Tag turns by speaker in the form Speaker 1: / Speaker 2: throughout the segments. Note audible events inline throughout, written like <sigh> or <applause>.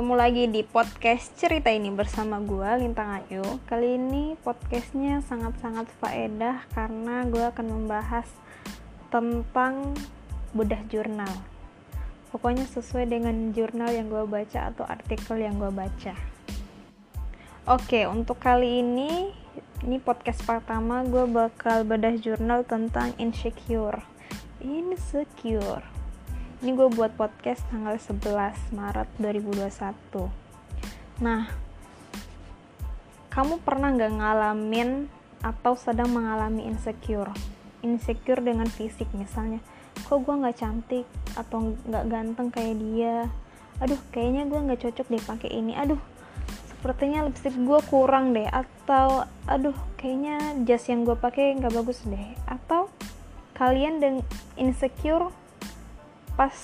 Speaker 1: ketemu lagi di podcast cerita ini bersama gue Lintang Ayu. Kali ini podcastnya sangat-sangat faedah karena gue akan membahas tentang bedah jurnal. Pokoknya sesuai dengan jurnal yang gue baca atau artikel yang gue baca. Oke, untuk kali ini ini podcast pertama gue bakal bedah jurnal tentang insecure. Insecure ini gue buat podcast tanggal 11 Maret 2021 nah kamu pernah gak ngalamin atau sedang mengalami insecure? Insecure dengan fisik misalnya kok gue nggak cantik atau nggak ganteng kayak dia? Aduh kayaknya gue nggak cocok deh pakai ini. Aduh sepertinya lipstick gue kurang deh. Atau aduh kayaknya jas yang gue pakai nggak bagus deh. Atau kalian dan insecure pas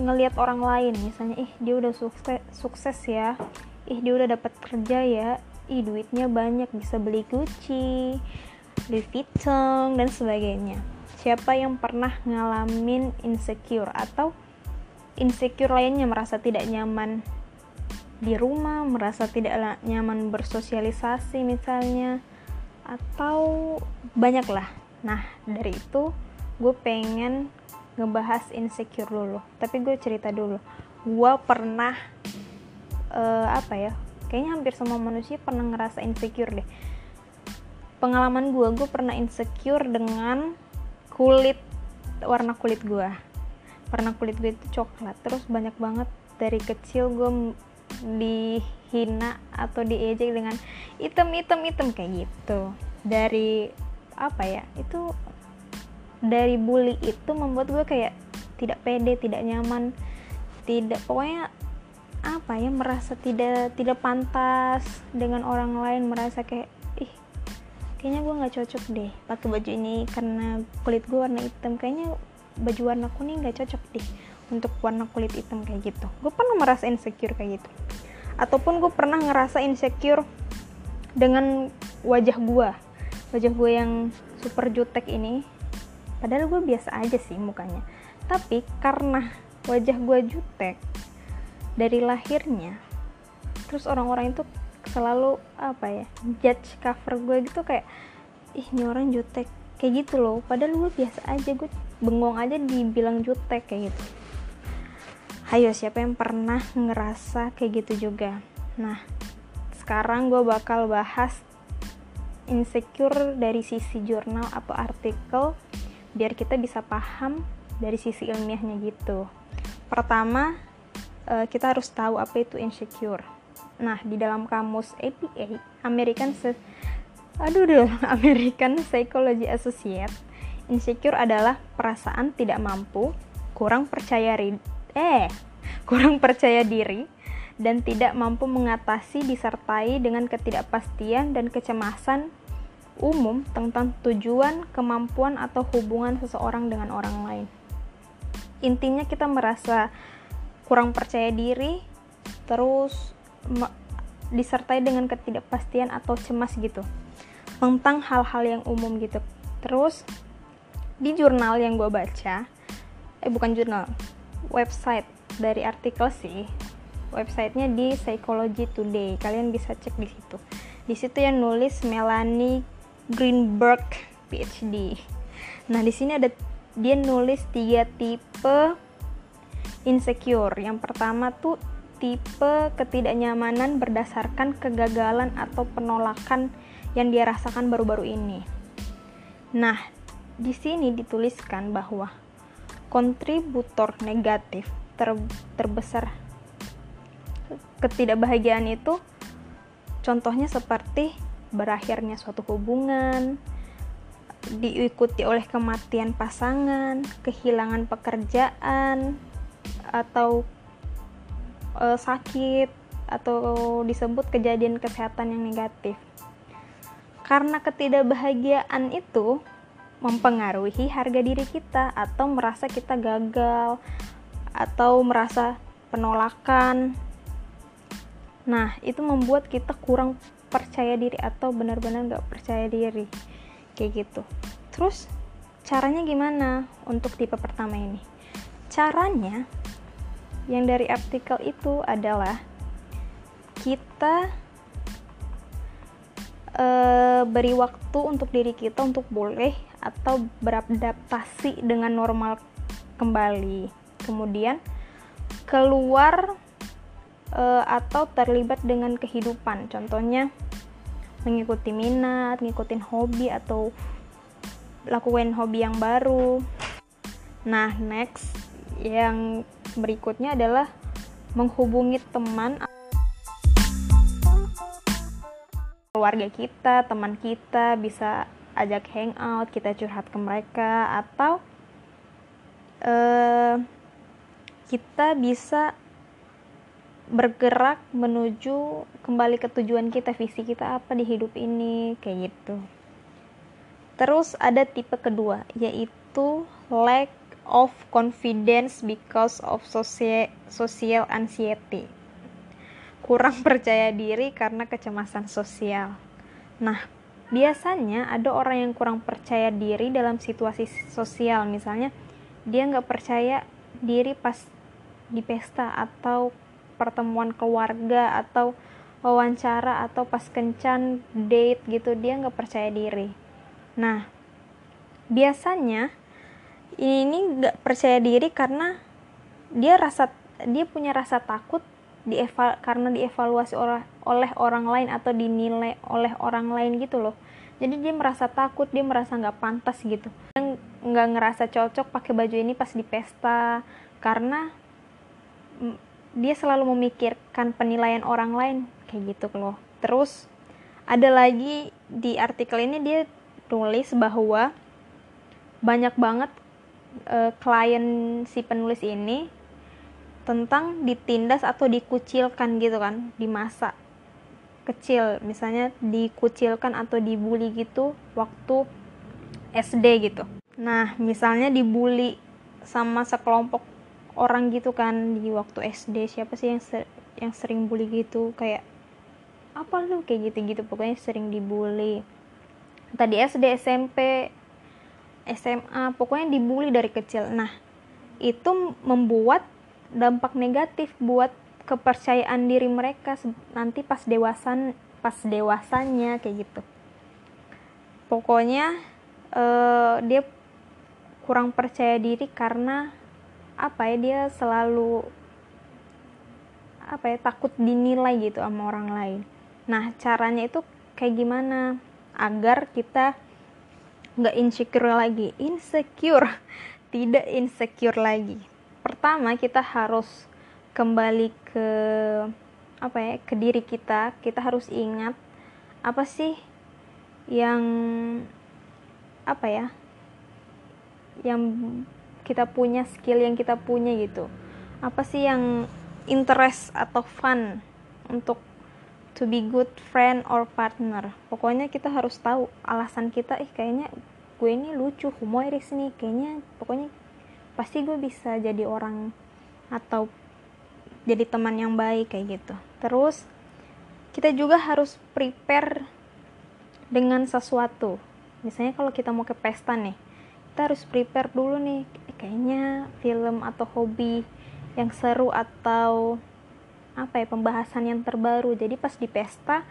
Speaker 1: ngelihat orang lain misalnya ih dia udah sukses sukses ya. Ih dia udah dapat kerja ya. Ih duitnya banyak bisa beli Gucci Louis Vuitton dan sebagainya. Siapa yang pernah ngalamin insecure atau insecure lainnya merasa tidak nyaman di rumah merasa tidak nyaman bersosialisasi misalnya atau banyak lah nah dari itu gue pengen ngebahas insecure dulu. Tapi gue cerita dulu. Gue pernah uh, apa ya kayaknya hampir semua manusia pernah ngerasa insecure deh. Pengalaman gue gue pernah insecure dengan kulit warna kulit gue warna kulit gue itu coklat. Terus banyak banget dari kecil gue dihina atau diejek dengan item item item kayak gitu. Dari apa ya itu dari bully itu membuat gue kayak tidak pede tidak nyaman tidak pokoknya apa ya merasa tidak tidak pantas dengan orang lain merasa kayak ih kayaknya gue nggak cocok deh pakai baju ini karena kulit gue warna hitam kayaknya baju warna kuning nggak cocok deh untuk warna kulit hitam kayak gitu. Gue pernah merasa insecure kayak gitu. Ataupun gue pernah ngerasa insecure dengan wajah gue wajah gue yang super jutek ini padahal gue biasa aja sih mukanya. Tapi karena wajah gue jutek dari lahirnya terus orang-orang itu selalu apa ya judge cover gue gitu kayak ih ini orang jutek. Kayak gitu loh. Padahal gue biasa aja gue bengong aja dibilang jutek kayak gitu. Ayo siapa yang pernah ngerasa kayak gitu juga? Nah sekarang gue bakal bahas insecure dari sisi jurnal atau artikel biar kita bisa paham dari sisi ilmiahnya gitu. Pertama uh, kita harus tahu apa itu insecure. Nah di dalam kamus APA American aduh deh <laughs> American Psychology Associate insecure adalah perasaan tidak mampu kurang percaya eh <laughs> kurang percaya diri dan tidak mampu mengatasi disertai dengan ketidakpastian dan kecemasan umum tentang tujuan, kemampuan, atau hubungan seseorang dengan orang lain. Intinya, kita merasa kurang percaya diri, terus disertai dengan ketidakpastian atau cemas gitu tentang hal-hal yang umum gitu. Terus di jurnal yang gue baca, eh bukan jurnal, website dari artikel sih, websitenya di Psychology Today. Kalian bisa cek di situ. Di situ yang nulis Melanie Greenberg PhD. Nah, di sini ada dia nulis tiga tipe insecure. Yang pertama tuh tipe ketidaknyamanan berdasarkan kegagalan atau penolakan yang dia rasakan baru-baru ini. Nah, di sini dituliskan bahwa kontributor negatif ter terbesar ketidakbahagiaan itu contohnya seperti berakhirnya suatu hubungan, diikuti oleh kematian pasangan, kehilangan pekerjaan, atau e, sakit, atau disebut kejadian kesehatan yang negatif. Karena ketidakbahagiaan itu mempengaruhi harga diri kita, atau merasa kita gagal, atau merasa penolakan. Nah, itu membuat kita kurang percaya diri atau benar-benar nggak percaya diri. Kayak gitu. Terus caranya gimana untuk tipe pertama ini? Caranya yang dari artikel itu adalah kita uh, beri waktu untuk diri kita untuk boleh atau beradaptasi dengan normal kembali. Kemudian keluar uh, atau terlibat dengan kehidupan contohnya mengikuti minat, ngikutin hobi atau lakukan hobi yang baru. Nah, next yang berikutnya adalah menghubungi teman keluarga kita, teman kita bisa ajak hangout, kita curhat ke mereka atau uh, kita bisa bergerak menuju kembali ke tujuan kita, visi kita apa di hidup ini, kayak gitu. Terus ada tipe kedua, yaitu lack of confidence because of social, anxiety. Kurang <laughs> percaya diri karena kecemasan sosial. Nah, biasanya ada orang yang kurang percaya diri dalam situasi sosial, misalnya dia nggak percaya diri pas di pesta atau pertemuan keluarga atau wawancara atau pas kencan date gitu dia nggak percaya diri. Nah biasanya ini nggak percaya diri karena dia rasa dia punya rasa takut dieval karena dievaluasi oleh oleh orang lain atau dinilai oleh orang lain gitu loh. Jadi dia merasa takut dia merasa nggak pantas gitu. Nggak ngerasa cocok pakai baju ini pas di pesta karena dia selalu memikirkan penilaian orang lain kayak gitu loh. Terus ada lagi di artikel ini dia tulis bahwa banyak banget uh, klien si penulis ini tentang ditindas atau dikucilkan gitu kan di masa kecil. Misalnya dikucilkan atau dibully gitu waktu SD gitu. Nah misalnya dibully sama sekelompok orang gitu kan di waktu SD siapa sih yang ser yang sering bully gitu? Kayak apa lu? Kayak gitu-gitu pokoknya sering dibully. Tadi SD SMP SMA pokoknya dibully dari kecil. Nah itu membuat dampak negatif buat kepercayaan diri mereka nanti pas dewasan pas dewasanya kayak gitu. Pokoknya uh, dia kurang percaya diri karena apa ya dia selalu apa ya takut dinilai gitu sama orang lain. Nah caranya itu kayak gimana? Agar kita nggak insecure lagi. Insecure. <laughs> Tidak insecure lagi. Pertama kita harus kembali ke apa ya ke diri kita. Kita harus ingat apa sih yang apa ya yang kita punya skill yang kita punya gitu. Apa sih yang interest atau fun untuk to be good friend or partner? Pokoknya kita harus tahu alasan kita ih kayaknya gue ini lucu humoris nih kayaknya pokoknya pasti gue bisa jadi orang atau jadi teman yang baik kayak gitu. Terus kita juga harus prepare dengan sesuatu. Misalnya kalau kita mau ke pesta nih kita harus prepare dulu nih kayaknya film atau hobi yang seru atau apa ya pembahasan yang terbaru. Jadi pas di pesta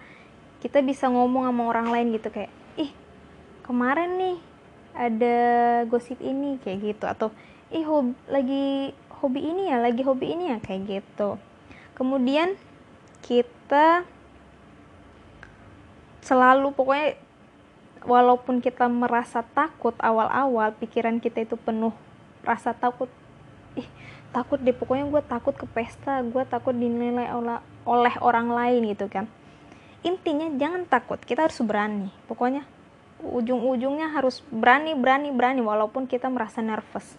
Speaker 1: kita bisa ngomong sama orang lain gitu kayak ih kemarin nih ada gosip ini kayak gitu. Atau ih hobi, lagi hobi ini ya lagi hobi ini ya kayak gitu. Kemudian kita selalu pokoknya walaupun kita merasa takut awal-awal pikiran kita itu penuh rasa takut. Ih takut deh. Pokoknya gue takut ke pesta gue takut dinilai oleh, orang lain gitu kan. Intinya jangan takut kita harus berani. Pokoknya ujung-ujungnya harus berani berani berani walaupun kita merasa nervous.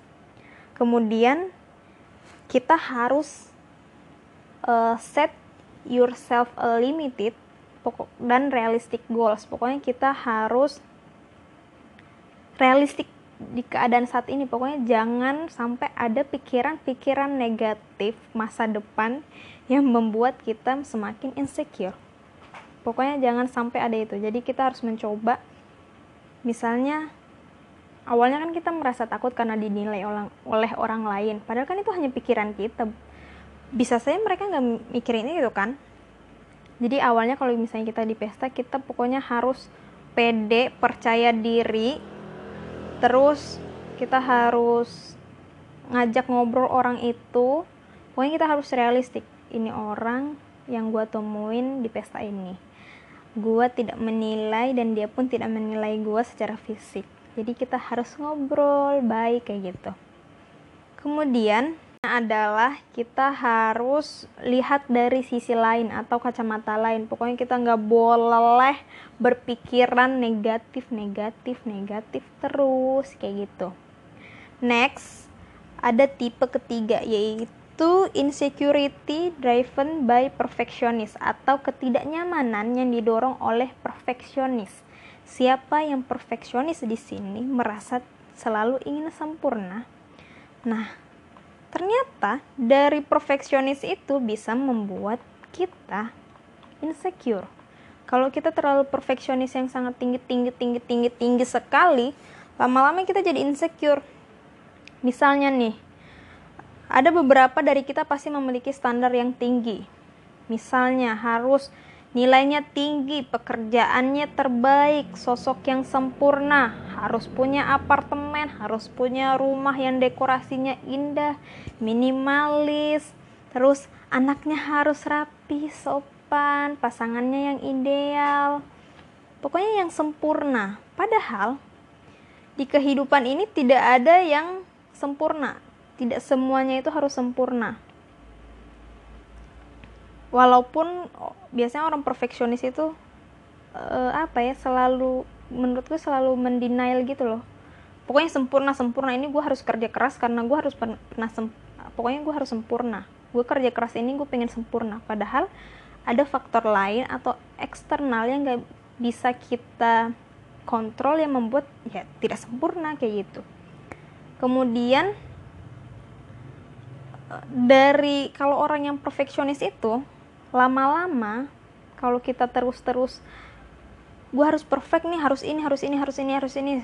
Speaker 1: Kemudian kita harus uh, set yourself a limited pokok dan realistic goals. Pokoknya kita harus realistik di keadaan saat ini. Pokoknya jangan sampai ada pikiran-pikiran negatif masa depan yang membuat kita semakin insecure. Pokoknya jangan sampai ada itu. Jadi kita harus mencoba. Misalnya awalnya kan kita merasa takut karena dinilai oleh orang lain. Padahal kan itu hanya pikiran kita. Bisa saja mereka nggak mikirin itu kan? Jadi awalnya kalau misalnya kita di pesta kita pokoknya harus pede percaya diri terus kita harus ngajak ngobrol orang itu. Pokoknya kita harus realistik ini orang yang gue temuin di pesta ini. Gue tidak menilai dan dia pun tidak menilai gue secara fisik. Jadi kita harus ngobrol baik kayak gitu. Kemudian adalah kita harus lihat dari sisi lain atau kacamata lain. Pokoknya kita nggak boleh berpikiran negatif negatif negatif terus kayak gitu. Next ada tipe ketiga yaitu insecurity driven by perfectionist atau ketidaknyamanan yang didorong oleh perfeksionis. Siapa yang perfeksionis di sini merasa selalu ingin sempurna? Nah ternyata dari perfeksionis itu bisa membuat kita insecure. Kalau kita terlalu perfeksionis yang sangat tinggi tinggi tinggi tinggi tinggi sekali lama-lama kita jadi insecure. Misalnya nih ada beberapa dari kita pasti memiliki standar yang tinggi. Misalnya harus nilainya tinggi, pekerjaannya terbaik, sosok yang sempurna, harus punya apartemen, harus punya rumah yang dekorasinya indah, minimalis, terus anaknya harus rapi, sopan, pasangannya yang ideal, pokoknya yang sempurna. Padahal di kehidupan ini tidak ada yang sempurna, tidak semuanya itu harus sempurna. Walaupun biasanya orang perfeksionis itu uh, apa ya selalu menurut gue selalu mendenial gitu loh pokoknya sempurna sempurna. Ini gue harus kerja keras karena gue harus pernah sem pokoknya gue harus sempurna. Gue kerja keras ini gue pengen sempurna. Padahal ada faktor lain atau eksternal yang gak bisa kita kontrol yang membuat ya tidak sempurna kayak gitu. Kemudian eh, dari kalau orang yang perfeksionis itu lama-lama kalau kita terus-terus gue harus perfect nih harus ini harus ini harus ini harus ini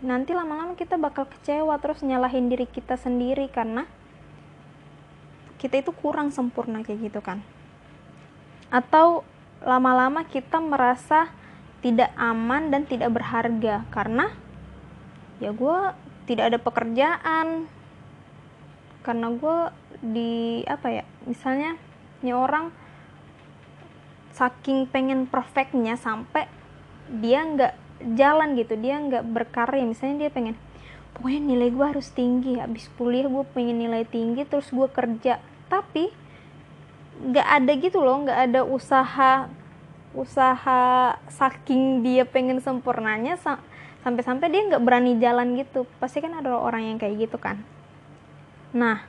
Speaker 1: nanti lama-lama kita bakal kecewa terus nyalahin diri kita sendiri karena kita itu kurang sempurna kayak gitu kan. Atau lama-lama kita merasa tidak aman dan tidak berharga karena ya gue tidak ada pekerjaan. Karena gue di apa ya misalnya ini orang saking pengen perfectnya sampai dia nggak jalan gitu dia nggak berkarya. Misalnya dia pengen pokoknya nilai gue harus tinggi habis kuliah gue pengen nilai tinggi terus gue kerja. Tapi nggak ada gitu loh nggak ada usaha usaha saking dia pengen sempurnanya sampai-sampai dia nggak berani jalan gitu. Pasti kan ada orang yang kayak gitu kan. Nah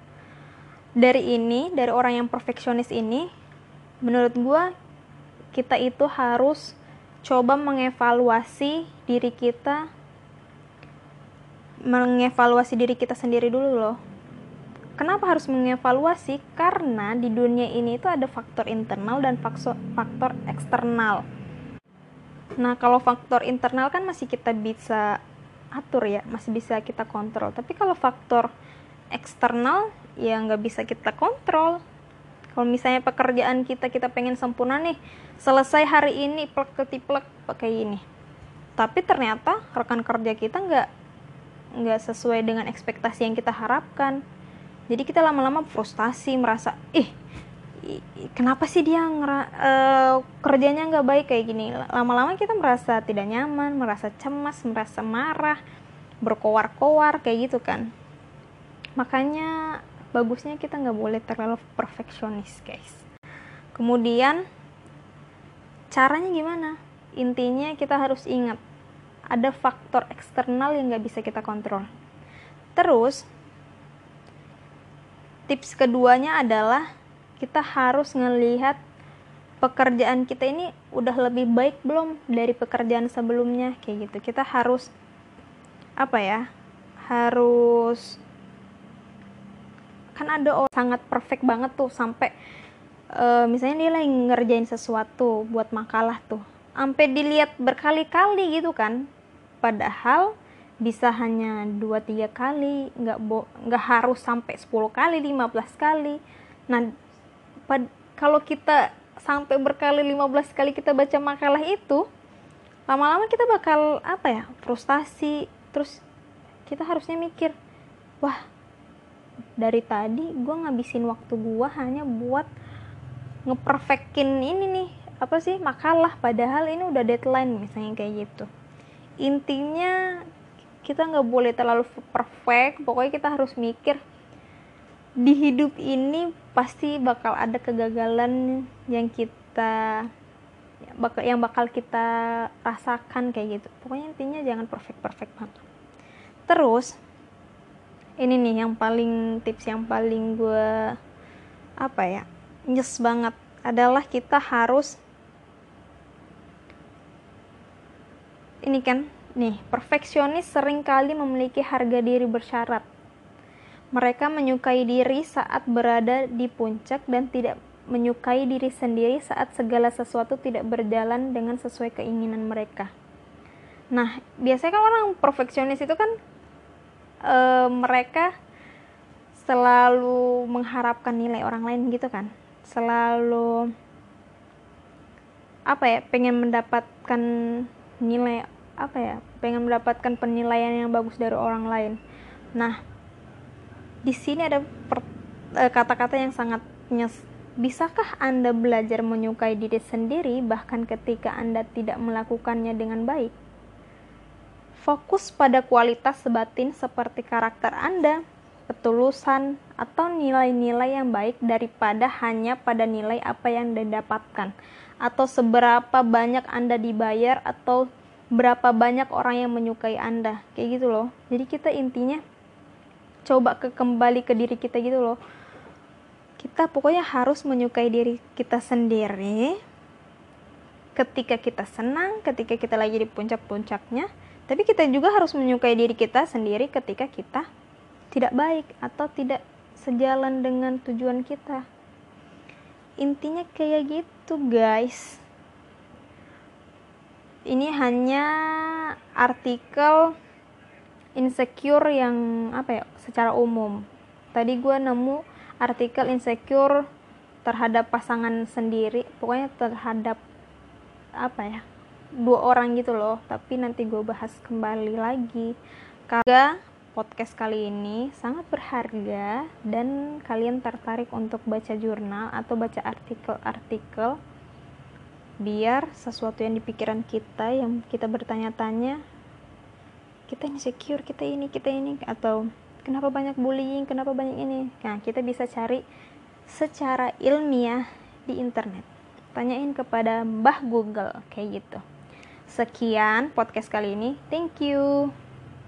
Speaker 1: dari ini dari orang yang perfeksionis ini menurut gue kita itu harus coba mengevaluasi diri kita mengevaluasi diri kita sendiri dulu loh. Kenapa harus mengevaluasi? Karena di dunia ini itu ada faktor internal dan faktor eksternal. Nah kalau faktor internal kan masih kita bisa atur ya masih bisa kita kontrol. Tapi kalau faktor eksternal ya nggak bisa kita kontrol. Kalau misalnya pekerjaan kita kita pengen sempurna nih selesai hari ini plek ketiplek pakai ini. Tapi ternyata rekan kerja kita nggak nggak sesuai dengan ekspektasi yang kita harapkan. Jadi kita lama-lama frustasi merasa ih kenapa sih dia uh, kerjanya nggak baik kayak gini? Lama-lama kita merasa tidak nyaman merasa cemas merasa marah berkoar-koar kayak gitu kan. Makanya bagusnya kita nggak boleh terlalu perfeksionis guys. Kemudian caranya gimana? Intinya kita harus ingat ada faktor eksternal yang nggak bisa kita kontrol. Terus tips keduanya adalah kita harus ngelihat pekerjaan kita ini udah lebih baik belum dari pekerjaan sebelumnya kayak gitu. Kita harus apa ya harus kan ada orang sangat perfect banget tuh sampai uh, misalnya dia lagi ngerjain sesuatu buat makalah tuh sampai dilihat berkali-kali gitu kan. Padahal bisa hanya dua tiga kali nggak nggak harus sampai 10 kali 15 kali. Nah kalau kita sampai berkali 15 kali kita baca makalah itu lama-lama kita bakal apa ya frustasi. Terus kita harusnya mikir wah dari tadi gue ngabisin waktu gue hanya buat ngeperfekin ini nih apa sih makalah. Padahal ini udah deadline misalnya kayak gitu. Intinya kita nggak boleh terlalu perfect. Pokoknya kita harus mikir di hidup ini pasti bakal ada kegagalan yang kita yang bakal kita rasakan kayak gitu. Pokoknya intinya jangan perfect perfect banget. Terus ini nih yang paling tips yang paling gue apa ya nyes banget adalah kita harus ini kan nih perfeksionis sering kali memiliki harga diri bersyarat mereka menyukai diri saat berada di puncak dan tidak menyukai diri sendiri saat segala sesuatu tidak berjalan dengan sesuai keinginan mereka. Nah, biasanya kan orang perfeksionis itu kan e, mereka selalu mengharapkan nilai orang lain gitu kan. Selalu apa ya, pengen mendapatkan nilai apa ya, pengen mendapatkan penilaian yang bagus dari orang lain. Nah, di sini ada eh, kata-kata yang sangat nyes. Bisakah Anda belajar menyukai diri sendiri bahkan ketika Anda tidak melakukannya dengan baik? Fokus pada kualitas sebatin seperti karakter Anda, ketulusan, atau nilai-nilai yang baik daripada hanya pada nilai apa yang Anda dapatkan atau seberapa banyak Anda dibayar atau berapa banyak orang yang menyukai Anda. Kayak gitu loh. Jadi kita intinya coba ke kembali ke diri kita gitu loh kita pokoknya harus menyukai diri kita sendiri ketika kita senang ketika kita lagi di puncak-puncaknya tapi kita juga harus menyukai diri kita sendiri ketika kita tidak baik atau tidak sejalan dengan tujuan kita. Intinya kayak gitu guys. Ini hanya artikel insecure yang apa ya secara umum. Tadi gue nemu artikel insecure terhadap pasangan sendiri. Pokoknya terhadap apa ya dua orang gitu loh. Tapi nanti gue bahas kembali lagi. Karena podcast kali ini sangat berharga dan kalian tertarik untuk baca jurnal atau baca artikel-artikel biar sesuatu yang di pikiran kita yang kita bertanya-tanya kita insecure kita ini kita ini atau kenapa banyak bullying kenapa banyak ini. Nah kita bisa cari secara ilmiah di internet. Tanyain kepada Mbah Google kayak gitu. Sekian podcast kali ini. Thank you